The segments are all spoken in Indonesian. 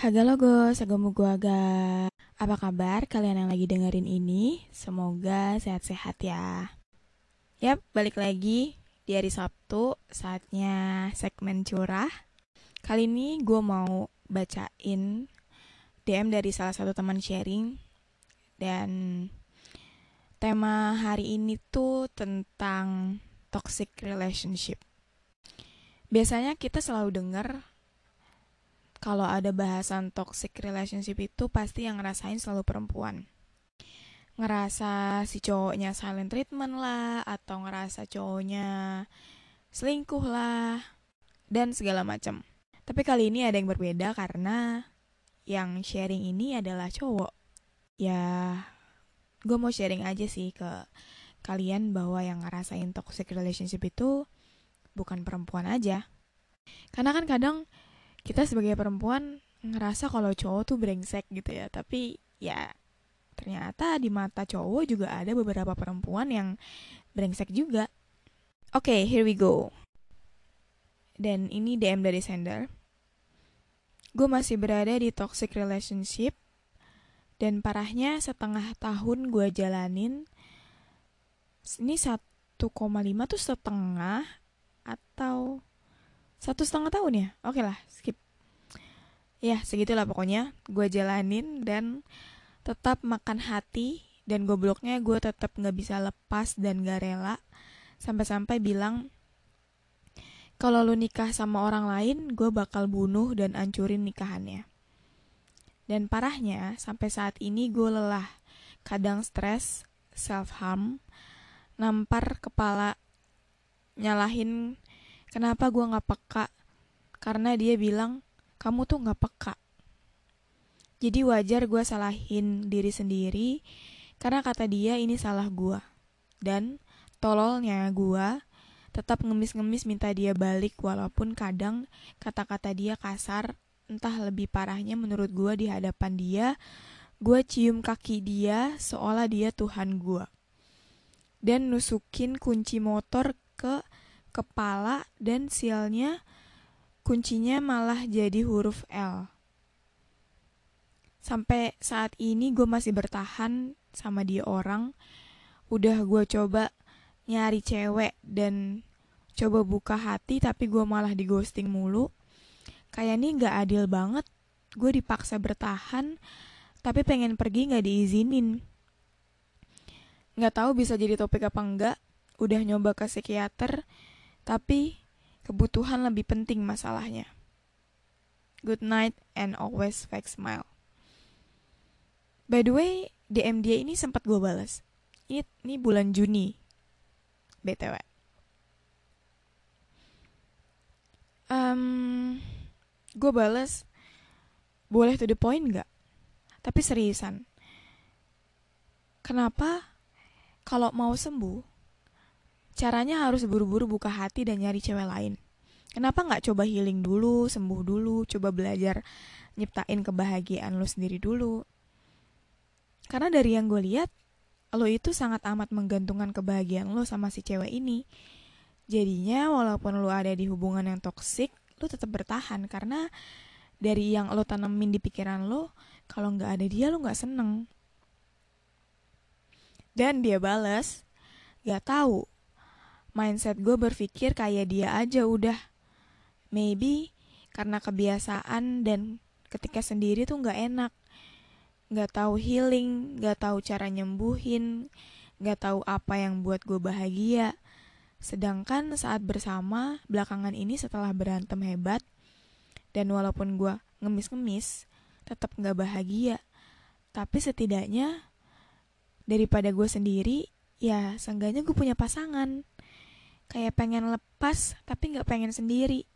Haga logo, gua aga. Apa kabar kalian yang lagi dengerin ini? Semoga sehat-sehat ya. Yap, balik lagi di hari Sabtu, saatnya segmen curah. Kali ini gue mau bacain DM dari salah satu teman sharing dan tema hari ini tuh tentang toxic relationship. Biasanya kita selalu dengar kalau ada bahasan toxic relationship itu pasti yang ngerasain selalu perempuan. Ngerasa si cowoknya silent treatment lah, atau ngerasa cowoknya selingkuh lah, dan segala macam. Tapi kali ini ada yang berbeda karena yang sharing ini adalah cowok. Ya, gue mau sharing aja sih ke kalian bahwa yang ngerasain toxic relationship itu bukan perempuan aja. Karena kan kadang kita sebagai perempuan ngerasa kalau cowok tuh brengsek gitu ya. Tapi ya ternyata di mata cowok juga ada beberapa perempuan yang brengsek juga. Oke okay, here we go. Dan ini DM dari sender gue masih berada di toxic relationship dan parahnya setengah tahun gue jalanin ini 1,5 tuh setengah atau satu setengah tahun ya? Oke lah skip. Ya segitulah pokoknya. Gue jalanin dan tetap makan hati. Dan gobloknya gue tetap nggak bisa lepas dan gak rela. Sampai-sampai bilang kalau lu nikah sama orang lain gue bakal bunuh dan ancurin nikahannya. Dan parahnya sampai saat ini gue lelah. Kadang stres self harm nampar kepala nyalahin kenapa gue nggak peka? Karena dia bilang kamu tuh nggak peka. Jadi wajar gue salahin diri sendiri karena kata dia ini salah gue dan tololnya gue tetap ngemis-ngemis minta dia balik walaupun kadang kata-kata dia kasar entah lebih parahnya menurut gue di hadapan dia gue cium kaki dia seolah dia Tuhan gue dan nusukin kunci motor ke kepala dan sialnya kuncinya malah jadi huruf L. Sampai saat ini gue masih bertahan sama dia orang. Udah gue coba nyari cewek dan coba buka hati tapi gue malah di ghosting mulu. Kayak ini gak adil banget. Gue dipaksa bertahan tapi pengen pergi gak diizinin. Gak tahu bisa jadi topik apa enggak. Udah nyoba ke psikiater tapi kebutuhan lebih penting masalahnya. Good night and always fake smile. By the way, DM dia ini sempat gue balas. Ini, ini bulan Juni. BTW. Um, gue balas, boleh to the point gak? Tapi seriusan. Kenapa kalau mau sembuh, caranya harus buru-buru buka hati dan nyari cewek lain. Kenapa nggak coba healing dulu, sembuh dulu, coba belajar nyiptain kebahagiaan lo sendiri dulu. Karena dari yang gue lihat, lo itu sangat amat menggantungkan kebahagiaan lo sama si cewek ini. Jadinya walaupun lo ada di hubungan yang toksik, lo tetap bertahan karena dari yang lo tanemin di pikiran lo, kalau nggak ada dia lo nggak seneng. Dan dia balas, gak tahu mindset gue berpikir kayak dia aja udah. Maybe karena kebiasaan dan ketika sendiri tuh nggak enak. Nggak tahu healing, nggak tahu cara nyembuhin, nggak tahu apa yang buat gue bahagia. Sedangkan saat bersama, belakangan ini setelah berantem hebat, dan walaupun gue ngemis-ngemis, tetap nggak bahagia. Tapi setidaknya, daripada gue sendiri, ya seenggaknya gue punya pasangan kayak pengen lepas tapi nggak pengen sendiri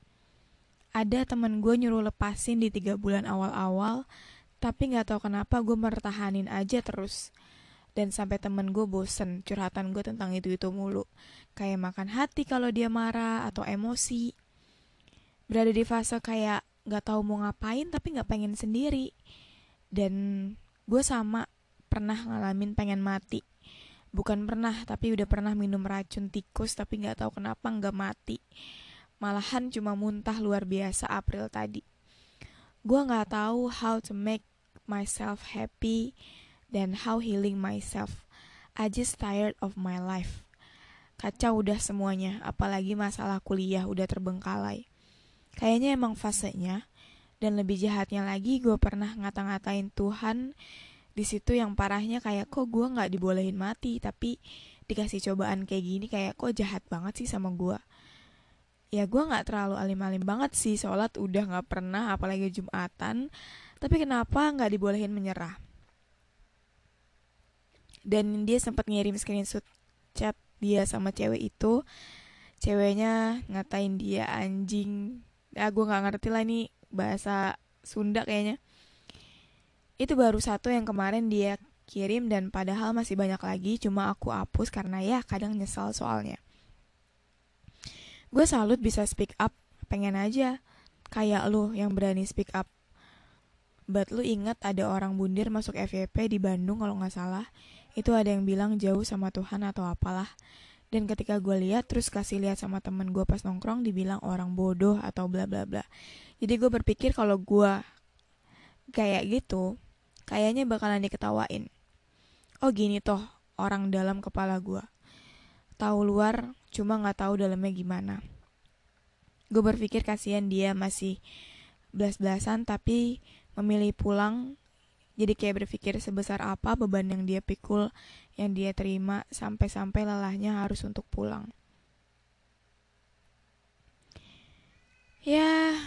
ada temen gue nyuruh lepasin di tiga bulan awal-awal, tapi nggak tahu kenapa gue mertahanin aja terus. Dan sampai temen gue bosen curhatan gue tentang itu-itu mulu. Kayak makan hati kalau dia marah atau emosi. Berada di fase kayak nggak tahu mau ngapain tapi nggak pengen sendiri. Dan gue sama pernah ngalamin pengen mati. Bukan pernah, tapi udah pernah minum racun tikus tapi nggak tahu kenapa nggak mati malahan cuma muntah luar biasa April tadi. Gue nggak tahu how to make myself happy dan how healing myself. I just tired of my life. Kacau udah semuanya, apalagi masalah kuliah udah terbengkalai. Kayaknya emang fasenya, dan lebih jahatnya lagi gue pernah ngata-ngatain Tuhan di situ yang parahnya kayak kok gue nggak dibolehin mati? Tapi dikasih cobaan kayak gini kayak kok jahat banget sih sama gue ya gue nggak terlalu alim-alim banget sih sholat udah nggak pernah apalagi jumatan. Tapi kenapa nggak dibolehin menyerah? Dan dia sempat ngirim screenshot chat dia sama cewek itu. Ceweknya ngatain dia anjing. Ya gue nggak ngerti lah ini bahasa Sunda kayaknya itu baru satu yang kemarin dia kirim dan padahal masih banyak lagi cuma aku hapus karena ya kadang nyesal soalnya. Gue salut bisa speak up pengen aja. Kayak lu yang berani speak up. But lu inget ada orang bundir masuk FYP di Bandung kalau nggak salah? Itu ada yang bilang jauh sama Tuhan atau apalah. Dan ketika gue lihat terus kasih lihat sama temen gue pas nongkrong dibilang orang bodoh atau bla bla bla. Jadi gue berpikir kalau gue kayak gitu kayaknya bakalan diketawain. Oh gini toh orang dalam kepala gue tahu luar cuma nggak tahu dalamnya gimana. Gue berpikir kasihan dia masih belas-belasan tapi memilih pulang jadi kayak berpikir sebesar apa beban yang dia pikul yang dia terima sampai-sampai lelahnya harus untuk pulang. Ya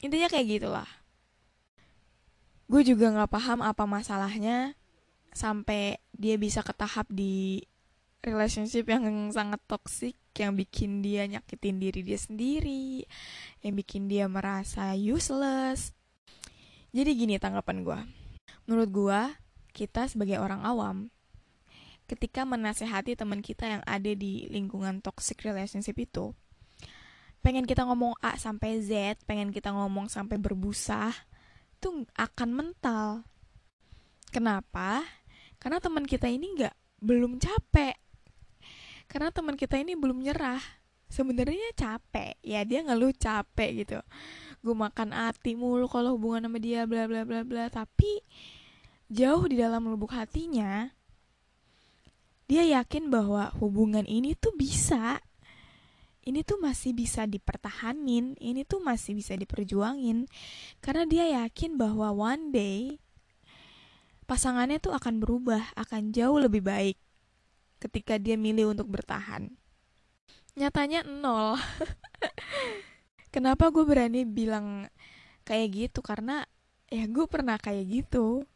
intinya kayak gitulah gue juga nggak paham apa masalahnya sampai dia bisa ke tahap di relationship yang sangat toksik yang bikin dia nyakitin diri dia sendiri yang bikin dia merasa useless. Jadi gini tanggapan gue menurut gue kita sebagai orang awam ketika menasehati teman kita yang ada di lingkungan toxic relationship itu pengen kita ngomong A sampai Z pengen kita ngomong sampai berbusa itu akan mental. Kenapa? Karena teman kita ini nggak belum capek. Karena teman kita ini belum nyerah. Sebenarnya capek. Ya dia ngeluh capek gitu. Gue makan hati mulu kalau hubungan sama dia bla bla bla bla. Tapi jauh di dalam lubuk hatinya dia yakin bahwa hubungan ini tuh bisa ini tuh masih bisa dipertahanin ini tuh masih bisa diperjuangin karena dia yakin bahwa one day pasangannya tuh akan berubah akan jauh lebih baik ketika dia milih untuk bertahan. Nyatanya nol. Kenapa gue berani bilang kayak gitu? Karena ya gue pernah kayak gitu.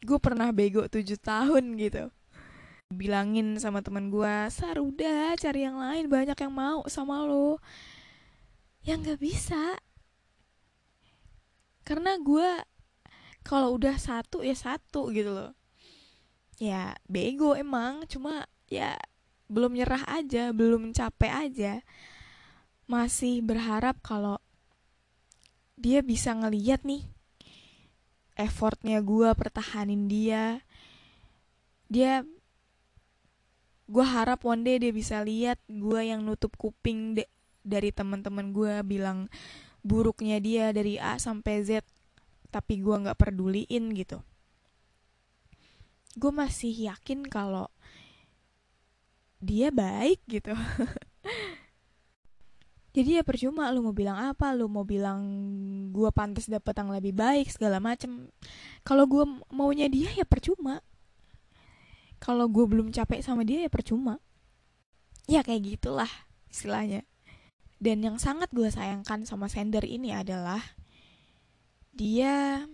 Gue pernah bego 7 tahun gitu. Bilangin sama teman gue, Sar udah cari yang lain, banyak yang mau sama lo. Yang gak bisa. Karena gue kalau udah satu ya satu gitu loh ya bego emang cuma ya belum nyerah aja belum capek aja masih berharap kalau dia bisa ngeliat nih effortnya gue pertahanin dia dia gue harap one day dia bisa lihat gue yang nutup kuping de dari teman-teman gue bilang buruknya dia dari A sampai Z tapi gue nggak peduliin gitu. Gue masih yakin kalau dia baik gitu. Jadi ya percuma lu mau bilang apa lu mau bilang gue pantas dapet yang lebih baik segala macem. Kalau gue maunya dia ya percuma kalau gue belum capek sama dia ya percuma. Ya kayak gitulah istilahnya. Dan yang sangat gue sayangkan sama sender ini adalah dia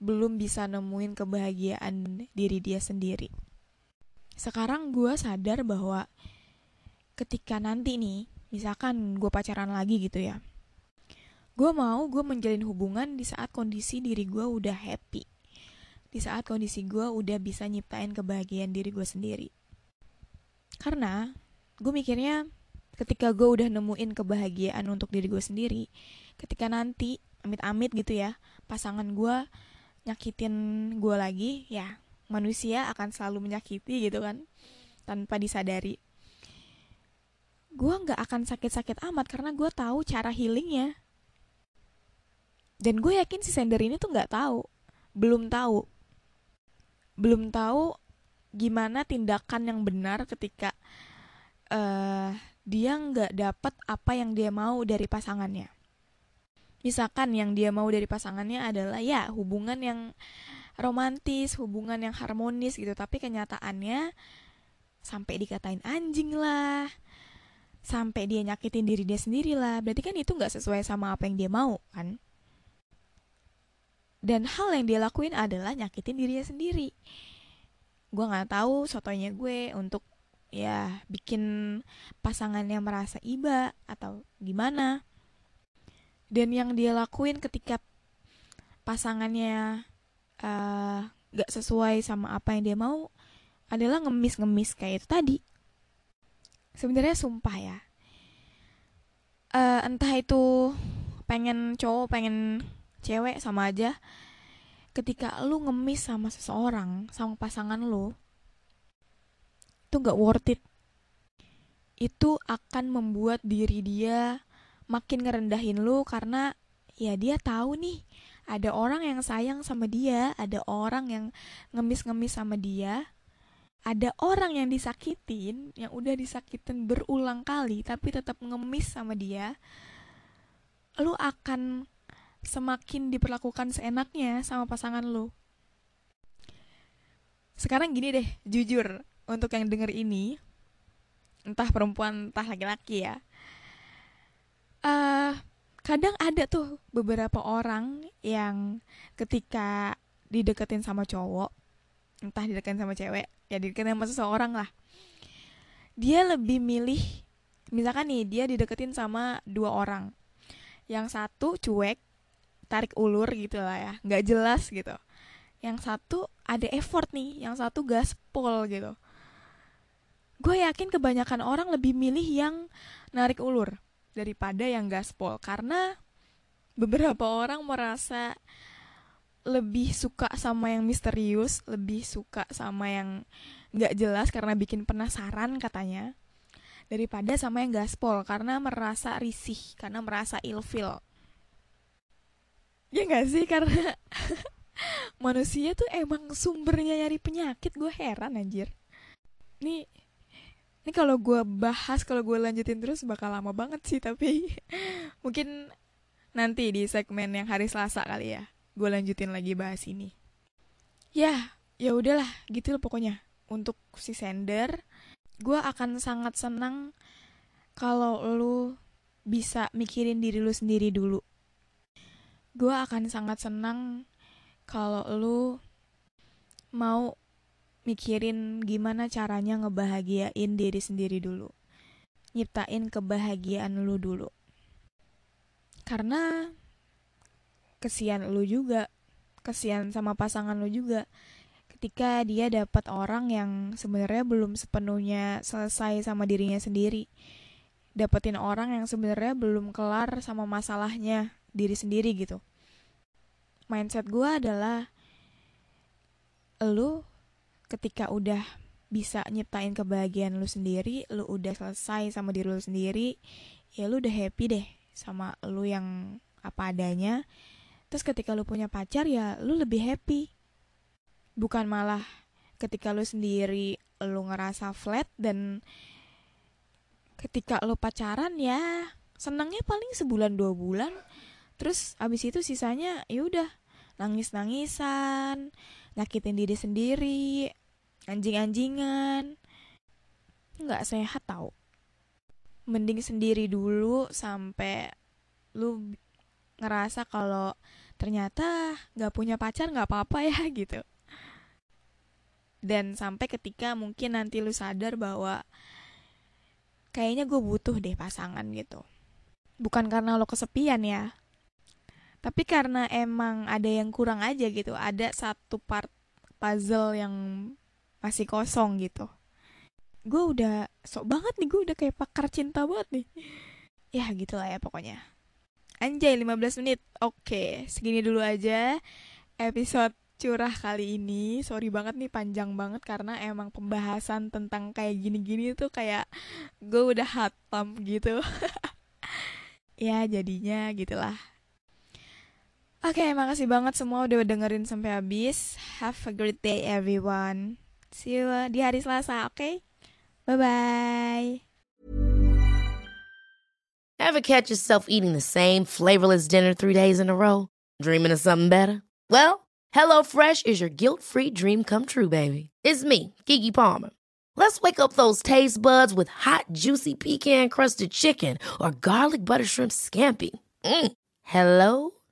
belum bisa nemuin kebahagiaan diri dia sendiri. Sekarang gue sadar bahwa ketika nanti nih misalkan gue pacaran lagi gitu ya gue mau gue menjalin hubungan di saat kondisi diri gue udah happy di saat kondisi gue udah bisa nyiptain kebahagiaan diri gue sendiri. Karena gue mikirnya ketika gue udah nemuin kebahagiaan untuk diri gue sendiri ketika nanti amit-amit gitu ya pasangan gue nyakitin gue lagi ya manusia akan selalu menyakiti gitu kan tanpa disadari. Gue nggak akan sakit-sakit amat karena gue tahu cara healingnya. Dan gue yakin si sender ini tuh nggak tahu belum tahu belum tahu gimana tindakan yang benar ketika uh, dia nggak dapat apa yang dia mau dari pasangannya. Misalkan yang dia mau dari pasangannya adalah ya hubungan yang romantis hubungan yang harmonis gitu. Tapi kenyataannya sampai dikatain anjing lah sampai dia nyakitin diri dia sendiri lah. Berarti kan itu nggak sesuai sama apa yang dia mau kan dan hal yang dia lakuin adalah nyakitin dirinya sendiri. Gue nggak tahu sotonya gue untuk ya bikin pasangannya merasa iba atau gimana. Dan yang dia lakuin ketika pasangannya uh, eh, gak sesuai sama apa yang dia mau adalah ngemis-ngemis kayak itu tadi. Sebenarnya sumpah ya. Uh, entah itu pengen cowok pengen cewek sama aja ketika lu ngemis sama seseorang sama pasangan lu itu nggak worth it. Itu akan membuat diri dia makin ngerendahin lu karena ya dia tahu nih ada orang yang sayang sama dia ada orang yang ngemis-ngemis sama dia ada orang yang disakitin, yang udah disakitin berulang kali tapi tetap ngemis sama dia, lu akan semakin diperlakukan seenaknya sama pasangan lu. Sekarang gini deh, jujur untuk yang denger ini, entah perempuan entah laki-laki ya. Uh, kadang ada tuh beberapa orang yang ketika dideketin sama cowok, entah dideketin sama cewek, ya dideketin sama seseorang lah dia lebih milih misalkan nih dia dideketin sama dua orang yang satu cuek tarik ulur gitu lah ya. Nggak jelas gitu. Yang satu ada effort nih yang satu gaspol gitu. Gue yakin kebanyakan orang lebih milih yang narik ulur daripada yang gaspol. Karena beberapa orang merasa lebih suka sama yang misterius, lebih suka sama yang nggak jelas karena bikin penasaran katanya, daripada sama yang gaspol. Karena merasa risih, karena merasa ilfil. Ya nggak sih? Karena manusia tuh emang sumbernya nyari penyakit, gue heran anjir. Nih, ini kalau gue bahas, kalau gue lanjutin terus bakal lama banget sih, tapi mungkin nanti di segmen yang hari Selasa kali ya gue lanjutin lagi bahas ini. Ya ya udahlah gitu loh pokoknya. Untuk si sender gue akan sangat senang kalau lu bisa mikirin diri lu sendiri dulu gue akan sangat senang kalau lu mau mikirin gimana caranya ngebahagiain diri sendiri dulu. Nyiptain kebahagiaan lu dulu. Karena kesian lu juga kesian sama pasangan lu juga. Ketika dia dapat orang yang sebenarnya belum sepenuhnya selesai sama dirinya sendiri. Dapetin orang yang sebenarnya belum kelar sama masalahnya diri sendiri gitu. Mindset gue adalah lu ketika udah bisa nyiptain kebahagiaan lu sendiri, lu udah selesai sama diri lu sendiri, ya lu udah happy deh sama lu yang apa adanya. Terus ketika lu punya pacar ya lu lebih happy. Bukan malah ketika lu sendiri lu ngerasa flat dan ketika lu pacaran ya senangnya paling sebulan dua bulan terus abis itu sisanya ya udah nangis nangisan nyakitin diri sendiri anjing anjingan nggak sehat tau. Mending sendiri dulu sampai lu ngerasa kalau ternyata nggak punya pacar nggak apa-apa ya gitu. Dan sampai ketika mungkin nanti lu sadar bahwa kayaknya gue butuh deh pasangan gitu. Bukan karena lo kesepian ya, tapi karena emang ada yang kurang aja gitu. Ada satu part puzzle yang masih kosong gitu. Gue udah sok banget nih, gue udah kayak pakar cinta banget nih. Ya gitulah ya pokoknya. Anjay 15 menit. Oke, segini dulu aja episode curah kali ini. Sorry banget nih panjang banget karena emang pembahasan tentang kayak gini-gini tuh kayak gue udah hatam gitu. ya jadinya gitulah. Oke, makasih banget semua udah dengerin sampai habis. Have a great day everyone. See you di hari Selasa, oke? Okay? Bye-bye. Ever catch yourself eating the same flavorless dinner three days in a row? Dreaming of something better? Well, HelloFresh is your guilt-free dream come true, baby. It's me, Kiki Palmer. Let's wake up those taste buds with hot, juicy pecan-crusted chicken or garlic butter shrimp scampi. Mm. Hello